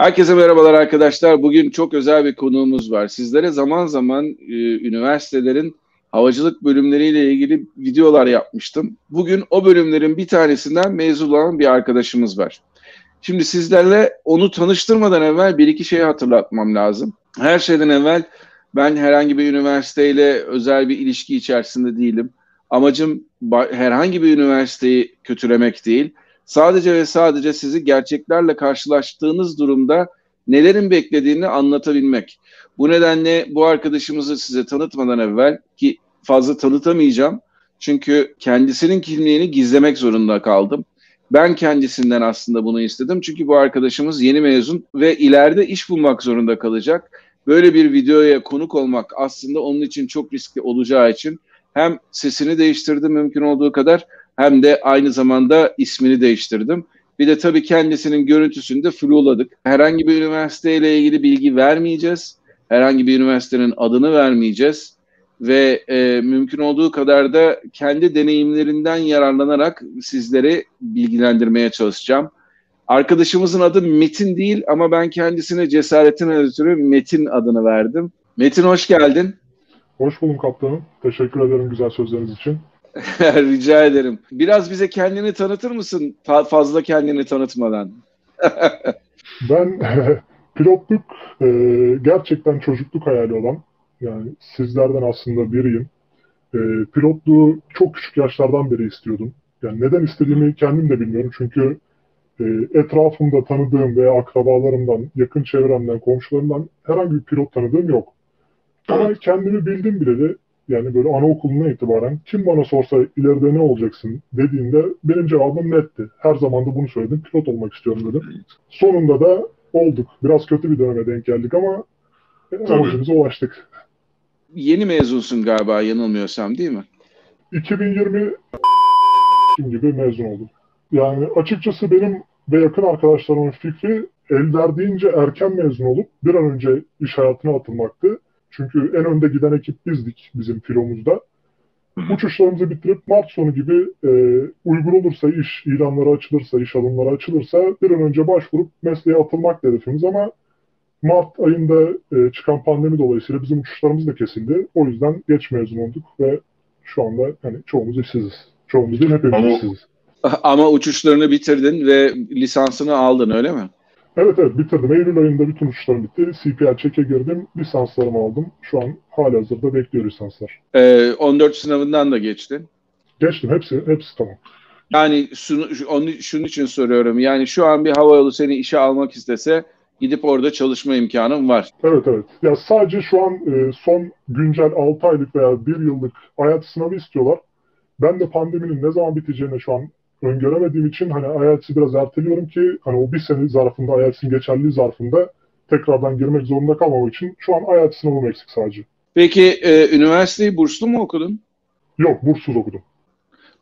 Herkese merhabalar arkadaşlar. Bugün çok özel bir konuğumuz var. Sizlere zaman zaman e, üniversitelerin havacılık bölümleriyle ilgili videolar yapmıştım. Bugün o bölümlerin bir tanesinden mezun olan bir arkadaşımız var. Şimdi sizlerle onu tanıştırmadan evvel bir iki şeyi hatırlatmam lazım. Her şeyden evvel ben herhangi bir üniversiteyle özel bir ilişki içerisinde değilim. Amacım herhangi bir üniversiteyi kötülemek değil Sadece ve sadece sizi gerçeklerle karşılaştığınız durumda nelerin beklediğini anlatabilmek. Bu nedenle bu arkadaşımızı size tanıtmadan evvel ki fazla tanıtamayacağım. Çünkü kendisinin kimliğini gizlemek zorunda kaldım. Ben kendisinden aslında bunu istedim. Çünkü bu arkadaşımız yeni mezun ve ileride iş bulmak zorunda kalacak. Böyle bir videoya konuk olmak aslında onun için çok riskli olacağı için hem sesini değiştirdim mümkün olduğu kadar hem de aynı zamanda ismini değiştirdim. Bir de tabii kendisinin görüntüsünü de fluladık. Herhangi bir üniversiteyle ilgili bilgi vermeyeceğiz. Herhangi bir üniversitenin adını vermeyeceğiz. Ve e, mümkün olduğu kadar da kendi deneyimlerinden yararlanarak sizleri bilgilendirmeye çalışacağım. Arkadaşımızın adı Metin değil ama ben kendisine cesaretin ötürü Metin adını verdim. Metin hoş geldin. Hoş buldum kaptanım. Teşekkür ederim güzel sözleriniz için. Rica ederim. Biraz bize kendini tanıtır mısın? Fazla kendini tanıtmadan. ben pilotluk e, gerçekten çocukluk hayali olan, yani sizlerden aslında biriyim. E, pilotluğu çok küçük yaşlardan beri istiyordum. Yani neden istediğimi kendim de bilmiyorum. Çünkü e, etrafımda tanıdığım veya akrabalarımdan, yakın çevremden, komşularımdan herhangi bir pilot tanıdığım yok. Ama kendimi bildim bile de yani böyle anaokulundan itibaren kim bana sorsa ileride ne olacaksın dediğinde benim cevabım netti. Her zaman da bunu söyledim. Pilot olmak istiyorum dedim. Sonunda da olduk. Biraz kötü bir döneme denk geldik ama amacımıza ulaştık. Yeni mezunsun galiba yanılmıyorsam değil mi? 2020 gibi mezun oldum. Yani açıkçası benim ve yakın arkadaşlarımın fikri el verdiğince erken mezun olup bir an önce iş hayatına atılmaktı. Çünkü en önde giden ekip bizdik bizim filomuzda. Uçuşlarımızı bitirip Mart sonu gibi e, uygun olursa iş ilanları açılırsa, iş alımları açılırsa bir an önce başvurup mesleğe atılmak hedefimiz ama Mart ayında e, çıkan pandemi dolayısıyla bizim uçuşlarımız da kesildi. O yüzden geç mezun olduk ve şu anda hani çoğumuz işsiziz. Çoğumuz değil hepimiz ama, işsiziz. Ama uçuşlarını bitirdin ve lisansını aldın öyle mi? Evet evet bitirdim. Eylül ayında bütün uçuşlarım bitti. CPR çeke girdim. Lisanslarımı aldım. Şu an hala hazırda bekliyor lisanslar. Ee, 14 sınavından da geçtin. Geçtim. Hepsi, hepsi tamam. Yani şunu, onu, şunun için soruyorum. Yani şu an bir havayolu seni işe almak istese gidip orada çalışma imkanın var. Evet evet. Ya sadece şu an e, son güncel 6 aylık veya 1 yıllık hayat sınavı istiyorlar. Ben de pandeminin ne zaman biteceğine şu an öngöremediğim için hani IELTS'i biraz erteliyorum ki hani o bir sene zarfında IELTS'in geçerliliği zarfında tekrardan girmek zorunda kalmamak için şu an IELTS sınavım eksik sadece. Peki e, üniversiteyi burslu mu okudun? Yok burssuz okudum.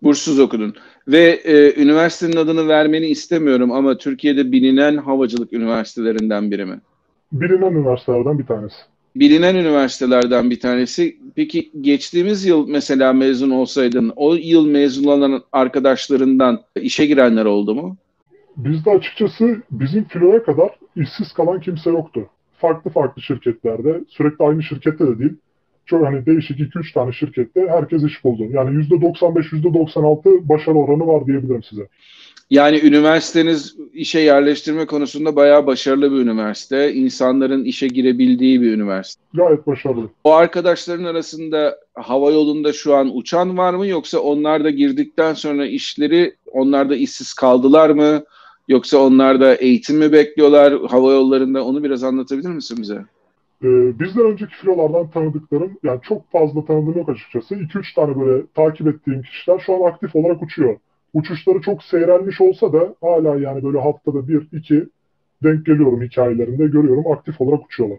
Burssuz okudun. Ve e, üniversitenin adını vermeni istemiyorum ama Türkiye'de bilinen havacılık üniversitelerinden biri mi? Bilinen üniversitelerden bir tanesi bilinen üniversitelerden bir tanesi. Peki geçtiğimiz yıl mesela mezun olsaydın o yıl mezun olan arkadaşlarından işe girenler oldu mu? Bizde açıkçası bizim filoya kadar işsiz kalan kimse yoktu. Farklı farklı şirketlerde, sürekli aynı şirkette de değil, çok hani değişik 2-3 tane şirkette herkes iş buldu. Yani %95, %96 başarı oranı var diyebilirim size. Yani üniversiteniz işe yerleştirme konusunda bayağı başarılı bir üniversite. İnsanların işe girebildiği bir üniversite. Gayet başarılı. O arkadaşların arasında hava yolunda şu an uçan var mı yoksa onlar da girdikten sonra işleri onlar da işsiz kaldılar mı? Yoksa onlar da eğitim mi bekliyorlar hava yollarında? Onu biraz anlatabilir misin bize? Ee, bizden önceki filolardan tanıdıklarım, yani çok fazla tanıdığım yok açıkçası. 2-3 tane böyle takip ettiğim kişiler şu an aktif olarak uçuyor uçuşları çok seyrelmiş olsa da hala yani böyle haftada bir, iki denk geliyorum hikayelerinde görüyorum aktif olarak uçuyorlar.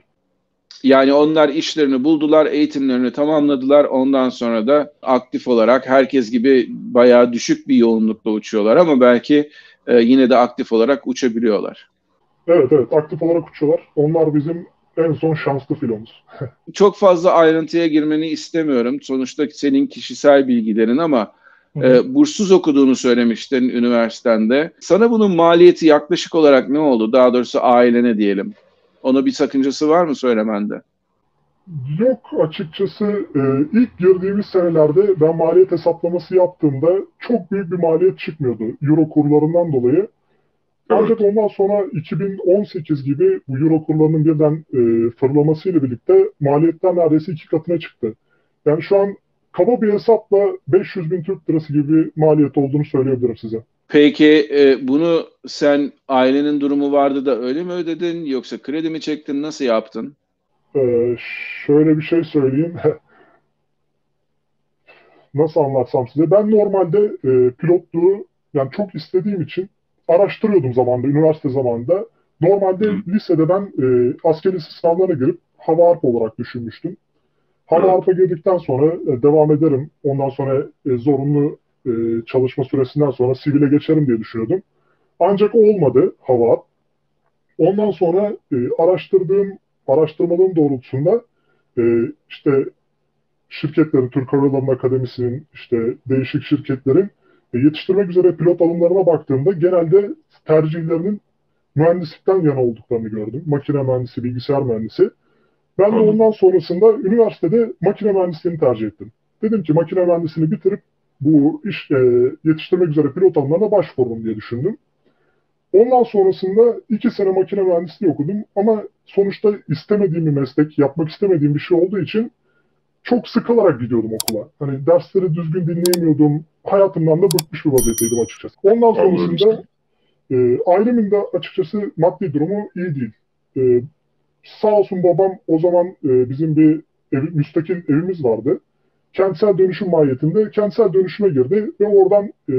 Yani onlar işlerini buldular, eğitimlerini tamamladılar. Ondan sonra da aktif olarak herkes gibi bayağı düşük bir yoğunlukla uçuyorlar ama belki e, yine de aktif olarak uçabiliyorlar. Evet evet aktif olarak uçuyorlar. Onlar bizim en son şanslı filomuz. Çok fazla ayrıntıya girmeni istemiyorum. Sonuçta senin kişisel bilgilerin ama E, burssuz okuduğunu söylemiştin üniversitende. Sana bunun maliyeti yaklaşık olarak ne oldu? Daha doğrusu ailene diyelim. Ona bir sakıncası var mı söylemende? Yok açıkçası e, ilk girdiğimiz senelerde ben maliyet hesaplaması yaptığımda çok büyük bir maliyet çıkmıyordu euro kurlarından dolayı. Ancak ondan sonra 2018 gibi bu euro kurlarının birden e, fırlamasıyla birlikte maliyetler neredeyse iki katına çıktı. Yani şu an kaba bir hesapla 500 bin Türk lirası gibi maliyet olduğunu söyleyebilirim size. Peki e, bunu sen ailenin durumu vardı da öyle mi ödedin yoksa kredi mi çektin nasıl yaptın? Ee, şöyle bir şey söyleyeyim. Nasıl anlatsam size? Ben normalde e, pilotluğu yani çok istediğim için araştırıyordum zamanında, üniversite zamanında. Normalde Hı. lisede ben e, asker lise sınavlarına girip hava harp olarak düşünmüştüm. Hava harpa girdikten sonra e, devam ederim. Ondan sonra e, zorunlu e, çalışma süresinden sonra sivile geçerim diye düşünüyordum. Ancak olmadı hava. Ondan sonra araştırdığım araştırmaların doğrultusunda işte şirketlerin, Türk Hava Yolları Akademisi'nin işte değişik şirketlerin e, yetiştirmek üzere pilot alımlarına baktığımda genelde tercihlerinin mühendislikten yana olduklarını gördüm. Makine mühendisi, bilgisayar mühendisi. Ben de ondan sonrasında üniversitede makine mühendisliğini tercih ettim. Dedim ki makine mühendisliğini bitirip bu iş e, yetiştirmek üzere pilot alımlarına başvururum diye düşündüm. Ondan sonrasında iki sene makine mühendisliği okudum ama sonuçta istemediğim bir meslek, yapmak istemediğim bir şey olduğu için çok sıkılarak gidiyordum okula. Hani dersleri düzgün dinleyemiyordum. Hayatımdan da bıkmış bir vaziyetteydim açıkçası. Ondan sonrasında e, ailemin de açıkçası maddi durumu iyi değil. E, sağ olsun babam o zaman e, bizim bir ev, müstakil evimiz vardı kentsel dönüşüm mahiyetinde kentsel dönüşüme girdi ve oradan e,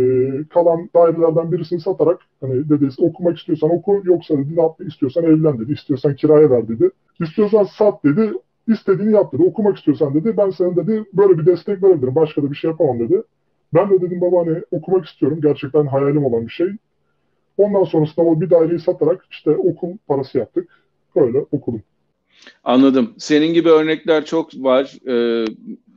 kalan dairelerden birisini satarak hani dedi okumak istiyorsan oku yoksa dedi ne yapmak istiyorsan evlen dedi istiyorsan kiraya ver dedi istiyorsan sat dedi istediğini yap dedi okumak istiyorsan dedi ben sana dedi böyle bir destek verebilirim başka da bir şey yapamam dedi. Ben de dedim baba hani okumak istiyorum gerçekten hayalim olan bir şey. Ondan sonrasında o bir daireyi satarak işte okul parası yaptık. Böyle okudum. Anladım. Senin gibi örnekler çok var. Ee,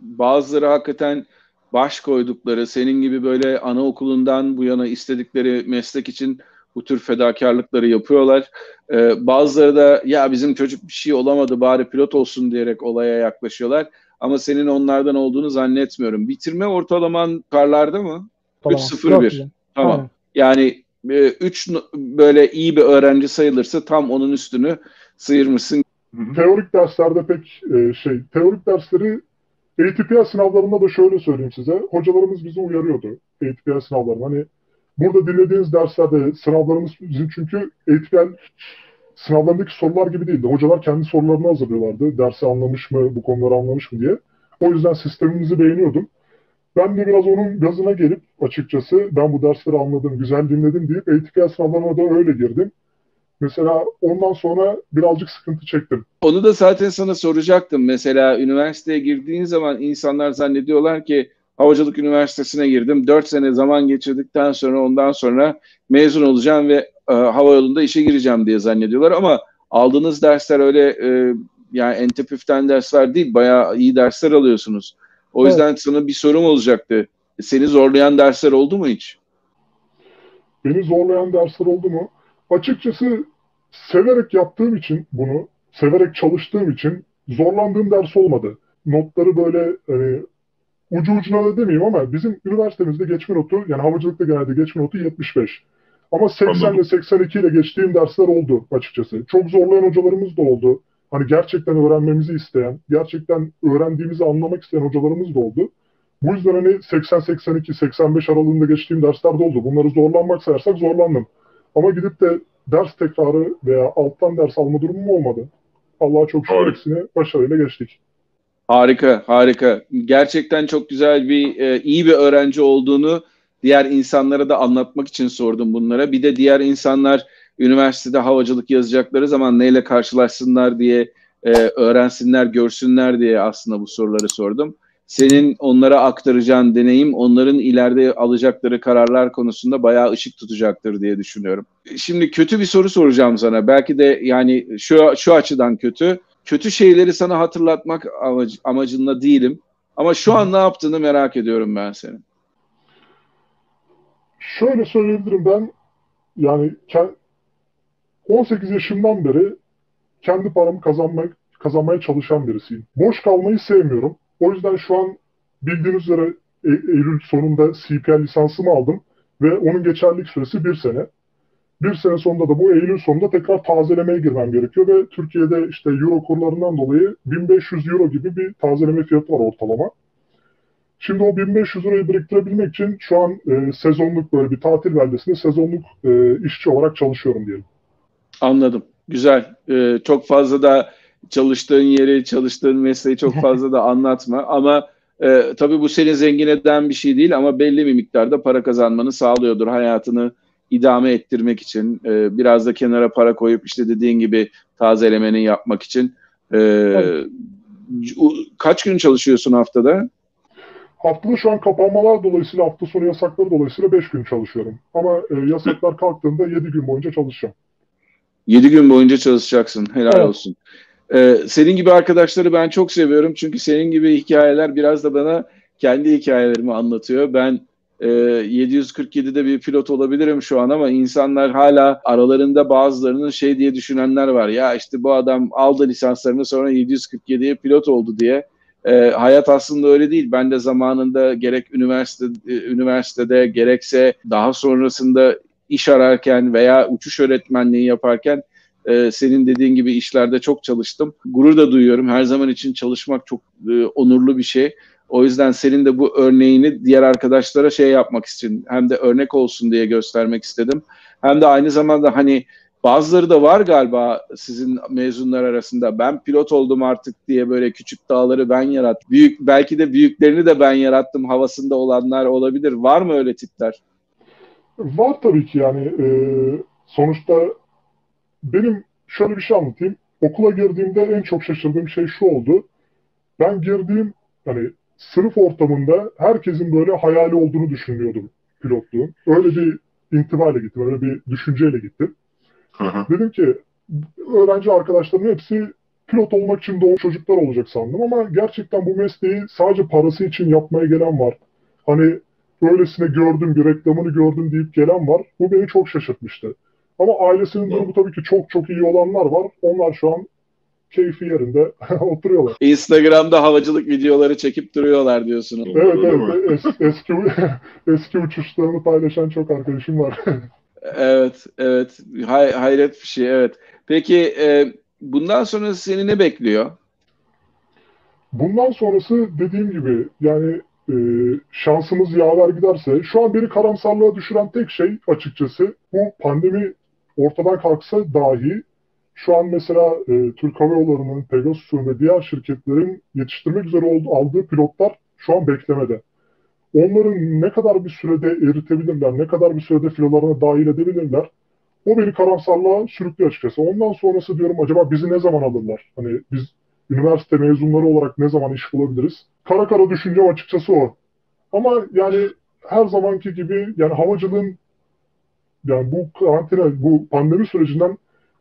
bazıları hakikaten baş koydukları, senin gibi böyle anaokulundan bu yana istedikleri meslek için bu tür fedakarlıkları yapıyorlar. Ee, bazıları da ya bizim çocuk bir şey olamadı bari pilot olsun diyerek olaya yaklaşıyorlar. Ama senin onlardan olduğunu zannetmiyorum. Bitirme ortalaman karlarda mı? Tamam. 3-0-1. Tamam. Aynen. Yani 3 e, böyle iyi bir öğrenci sayılırsa tam onun üstünü sıyırmışsın. Teorik derslerde pek e, şey, teorik dersleri ATPL sınavlarında da şöyle söyleyeyim size. Hocalarımız bizi uyarıyordu ATPL sınavlarında. Hani burada dinlediğiniz derslerde sınavlarımız bizim çünkü ATPL sınavlarındaki sorular gibi değildi. Hocalar kendi sorularını hazırlıyorlardı. Dersi anlamış mı, bu konuları anlamış mı diye. O yüzden sistemimizi beğeniyordum. Ben de biraz onun gazına gelip açıkçası ben bu dersleri anladım, güzel dinledim deyip ATPL sınavlarına da öyle girdim. Mesela ondan sonra birazcık sıkıntı çektim. Onu da zaten sana soracaktım. Mesela üniversiteye girdiğin zaman insanlar zannediyorlar ki Havacılık Üniversitesi'ne girdim. Dört sene zaman geçirdikten sonra ondan sonra mezun olacağım ve e, hava yolunda işe gireceğim diye zannediyorlar. Ama aldığınız dersler öyle e, yani entepüften dersler değil. Bayağı iyi dersler alıyorsunuz. O yüzden evet. sana bir sorum olacaktı. Seni zorlayan dersler oldu mu hiç? Beni zorlayan dersler oldu mu? Açıkçası severek yaptığım için bunu, severek çalıştığım için zorlandığım ders olmadı. Notları böyle hani, ucu ucuna da demeyeyim ama bizim üniversitemizde geçme notu, yani havacılıkta genelde geçme notu 75. Ama 80 ile 82 ile geçtiğim dersler oldu açıkçası. Çok zorlayan hocalarımız da oldu. Hani gerçekten öğrenmemizi isteyen, gerçekten öğrendiğimizi anlamak isteyen hocalarımız da oldu. Bu yüzden hani 80-82-85 aralığında geçtiğim dersler de oldu. Bunları zorlanmak sayarsak zorlandım. Ama gidip de ders tekrarı veya alttan ders alma durumum olmadı. Allah'a çok şükür hepsini başarıyla geçtik. Harika, harika. Gerçekten çok güzel bir, e, iyi bir öğrenci olduğunu diğer insanlara da anlatmak için sordum bunlara. Bir de diğer insanlar üniversitede havacılık yazacakları zaman neyle karşılaşsınlar diye e, öğrensinler, görsünler diye aslında bu soruları sordum senin onlara aktaracağın deneyim onların ileride alacakları kararlar konusunda bayağı ışık tutacaktır diye düşünüyorum. Şimdi kötü bir soru soracağım sana. Belki de yani şu şu açıdan kötü. Kötü şeyleri sana hatırlatmak amacı, amacında değilim. Ama şu an ne yaptığını merak ediyorum ben senin. Şöyle söyleyebilirim ben yani 18 yaşımdan beri kendi paramı kazanmak kazanmaya çalışan birisiyim. Boş kalmayı sevmiyorum. O yüzden şu an bildiğiniz üzere e Eylül sonunda CPL lisansımı aldım ve onun geçerlilik süresi bir sene. Bir sene sonunda da bu Eylül sonunda tekrar tazelemeye girmem gerekiyor ve Türkiye'de işte euro kurlarından dolayı 1500 euro gibi bir tazeleme fiyatı var ortalama. Şimdi o 1500 lirayı biriktirebilmek için şu an e, sezonluk böyle bir tatil beldesinde sezonluk e, işçi olarak çalışıyorum diyelim. Anladım. Güzel. Ee, çok fazla da çalıştığın yeri, çalıştığın mesleği çok fazla da anlatma. Ama e, tabii bu seni zengin eden bir şey değil ama belli bir miktarda para kazanmanı sağlıyordur. Hayatını idame ettirmek için, e, biraz da kenara para koyup işte dediğin gibi tazelemeni yapmak için. E, evet. Kaç gün çalışıyorsun haftada? Haftada şu an kapanmalar dolayısıyla hafta sonu yasakları dolayısıyla 5 gün çalışıyorum. Ama e, yasaklar kalktığında 7 gün boyunca çalışacağım. 7 gün boyunca çalışacaksın. Helal evet. olsun. Ee, senin gibi arkadaşları ben çok seviyorum. Çünkü senin gibi hikayeler biraz da bana kendi hikayelerimi anlatıyor. Ben e, 747'de bir pilot olabilirim şu an ama insanlar hala aralarında bazılarının şey diye düşünenler var. Ya işte bu adam aldı lisanslarını sonra 747'ye pilot oldu diye. E, hayat aslında öyle değil. Ben de zamanında gerek üniversite e, üniversitede gerekse daha sonrasında iş ararken veya uçuş öğretmenliği yaparken e, senin dediğin gibi işlerde çok çalıştım. Gurur da duyuyorum. Her zaman için çalışmak çok e, onurlu bir şey. O yüzden senin de bu örneğini diğer arkadaşlara şey yapmak için hem de örnek olsun diye göstermek istedim. Hem de aynı zamanda hani bazıları da var galiba sizin mezunlar arasında. Ben pilot oldum artık diye böyle küçük dağları ben yarattım. Büyük belki de büyüklerini de ben yarattım havasında olanlar olabilir. Var mı öyle tipler? Var tabii ki yani e, sonuçta benim şöyle bir şey anlatayım. Okula girdiğimde en çok şaşırdığım şey şu oldu. Ben girdiğim hani sınıf ortamında herkesin böyle hayali olduğunu düşünüyordum pilotluğun. Öyle bir intibayla gittim, öyle bir düşünceyle gittim. Hı hı. Dedim ki öğrenci arkadaşlarımın hepsi pilot olmak için doğmuş çocuklar olacak sandım ama gerçekten bu mesleği sadece parası için yapmaya gelen var. Hani öylesine gördüm, bir reklamını gördüm deyip gelen var. Bu beni çok şaşırtmıştı. Ama ailesinin durumu tabii ki çok çok iyi olanlar var. Onlar şu an keyfi yerinde oturuyorlar. Instagram'da havacılık videoları çekip duruyorlar diyorsun. Evet evet. Es, eski, eski uçuşlarını paylaşan çok arkadaşım var. evet evet. Hay, hayret bir şey evet. Peki e, bundan sonra seni ne bekliyor? Bundan sonrası dediğim gibi yani e, şansımız yaver giderse şu an beni karamsarlığa düşüren tek şey açıkçası bu pandemi ortadan kalksa dahi şu an mesela e, Türk Hava Yolları'nın, Pegasus'un ve diğer şirketlerin yetiştirmek üzere olduğu, aldığı pilotlar şu an beklemede. Onların ne kadar bir sürede eritebilirler, ne kadar bir sürede filolarına dahil edebilirler, o beni karamsarlığa sürüklüyor açıkçası. Ondan sonrası diyorum acaba bizi ne zaman alırlar? Hani biz üniversite mezunları olarak ne zaman iş bulabiliriz? Kara kara düşüncem açıkçası o. Ama yani her zamanki gibi yani havacılığın yani bu karantina, bu pandemi sürecinden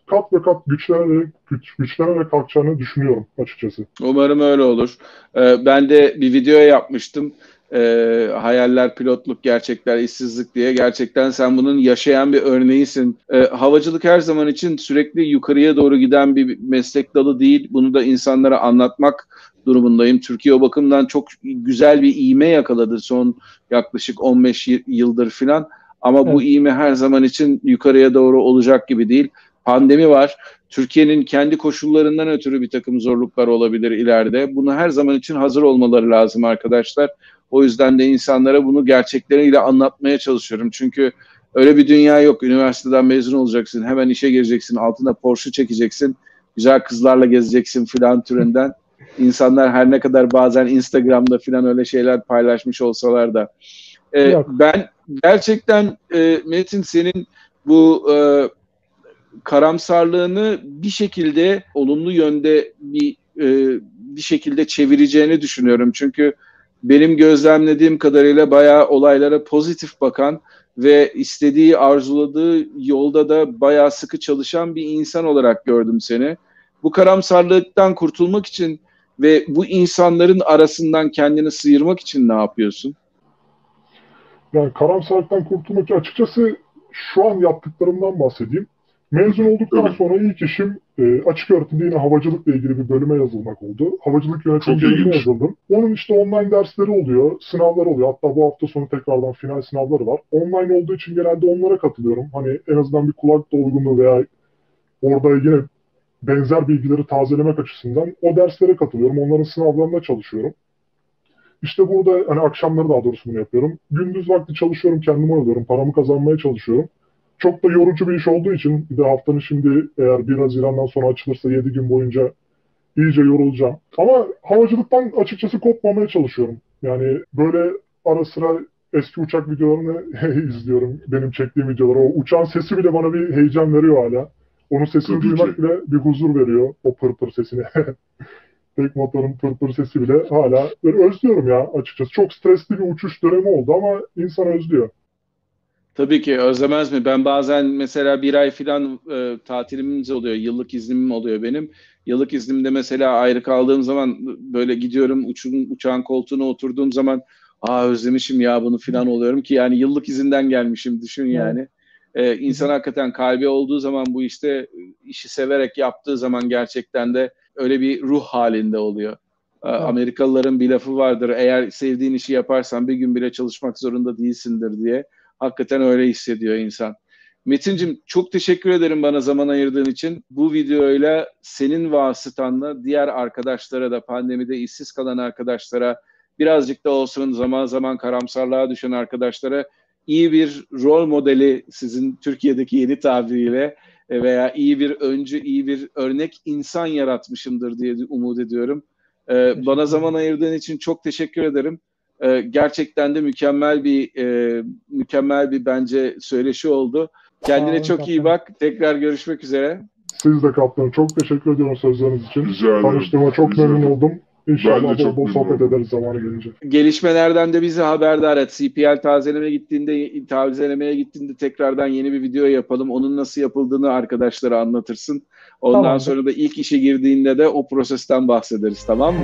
kat ve kat güçlenerek, güç, güçlenerek kalkacağını düşünüyorum açıkçası. Umarım öyle olur. Ee, ben de bir video yapmıştım. Ee, hayaller, pilotluk, gerçekler, işsizlik diye. Gerçekten sen bunun yaşayan bir örneğisin. Ee, havacılık her zaman için sürekli yukarıya doğru giden bir meslek dalı değil. Bunu da insanlara anlatmak durumundayım. Türkiye o bakımdan çok güzel bir iğme yakaladı son yaklaşık 15 yıldır filan. Ama evet. bu iğme her zaman için yukarıya doğru olacak gibi değil. Pandemi var. Türkiye'nin kendi koşullarından ötürü bir takım zorluklar olabilir ileride. Bunu her zaman için hazır olmaları lazım arkadaşlar. O yüzden de insanlara bunu gerçekleriyle anlatmaya çalışıyorum. Çünkü öyle bir dünya yok. Üniversiteden mezun olacaksın, hemen işe gireceksin, altına Porsche çekeceksin, güzel kızlarla gezeceksin filan türünden. İnsanlar her ne kadar bazen Instagram'da filan öyle şeyler paylaşmış olsalar da. Ee, ben gerçekten e, Metin senin bu e, karamsarlığını bir şekilde olumlu yönde bir e, bir şekilde çevireceğini düşünüyorum. Çünkü benim gözlemlediğim kadarıyla bayağı olaylara pozitif bakan ve istediği, arzuladığı yolda da bayağı sıkı çalışan bir insan olarak gördüm seni. Bu karamsarlıktan kurtulmak için ve bu insanların arasından kendini sıyırmak için ne yapıyorsun? Yani karamsarlıktan kurtulmak için açıkçası şu an yaptıklarımdan bahsedeyim. Mezun olduktan Evet. sonra ilk işim e, açık öğretimde yine havacılıkla ilgili bir bölüme yazılmak oldu. Havacılık yönetimi Çok bölümüne yazıldım. Onun işte online dersleri oluyor, sınavlar oluyor. Hatta bu hafta sonu tekrardan final sınavları var. Online olduğu için genelde onlara katılıyorum. Hani en azından bir kulak dolgunluğu veya orada yine benzer bilgileri tazelemek açısından o derslere katılıyorum. Onların sınavlarında çalışıyorum. İşte burada hani akşamları daha doğrusu bunu yapıyorum. Gündüz vakti çalışıyorum, kendimi alıyorum, paramı kazanmaya çalışıyorum. Çok da yorucu bir iş olduğu için bir de haftanın şimdi eğer 1 Haziran'dan sonra açılırsa 7 gün boyunca iyice yorulacağım. Ama havacılıktan açıkçası kopmamaya çalışıyorum. Yani böyle ara sıra eski uçak videolarını izliyorum. Benim çektiğim videoları. O uçağın sesi bile bana bir heyecan veriyor hala. Onun sesini Tabii duymak ki. bile bir huzur veriyor. O pır pır sesini. Tek motorun pır pır sesi bile hala böyle özlüyorum ya açıkçası. Çok stresli bir uçuş dönemi oldu ama insan özlüyor. Tabii ki özlemez mi? Ben bazen mesela bir ay falan e, tatilimiz oluyor, yıllık iznim oluyor benim. Yıllık iznimde mesela ayrı kaldığım zaman böyle gidiyorum uçun, uçağın koltuğuna oturduğum zaman aa özlemişim ya bunu falan oluyorum ki yani yıllık izinden gelmişim düşün yani. E, insan hakikaten kalbi olduğu zaman bu işte işi severek yaptığı zaman gerçekten de öyle bir ruh halinde oluyor. E, Amerikalıların bir lafı vardır eğer sevdiğin işi yaparsan bir gün bile çalışmak zorunda değilsindir diye. Hakikaten öyle hissediyor insan. Metin'cim çok teşekkür ederim bana zaman ayırdığın için. Bu videoyla senin vasıtanla diğer arkadaşlara da pandemide işsiz kalan arkadaşlara birazcık da olsun zaman zaman karamsarlığa düşen arkadaşlara iyi bir rol modeli sizin Türkiye'deki yeni tabiriyle e, veya iyi bir öncü, iyi bir örnek insan yaratmışımdır diye umut ediyorum. Ee, bana zaman ayırdığın için çok teşekkür ederim. Ee, gerçekten de mükemmel bir e, mükemmel bir bence söyleşi oldu. Kendine olun, çok iyi bak. Tekrar görüşmek üzere. Siz de kaptanım. Çok teşekkür ediyorum sözleriniz için. Rica ederim. Tanıştığıma çok Rica memnun oldum. İnşallah bol çok bol sohbet ederiz zamanı gelince. Gelişmelerden de bizi haberdar et. CPL tazeleme gittiğinde, tazelemeye gittiğinde tekrardan yeni bir video yapalım. Onun nasıl yapıldığını arkadaşlara anlatırsın. Ondan Tamamdır. sonra da ilk işe girdiğinde de o prosesten bahsederiz tamam mı?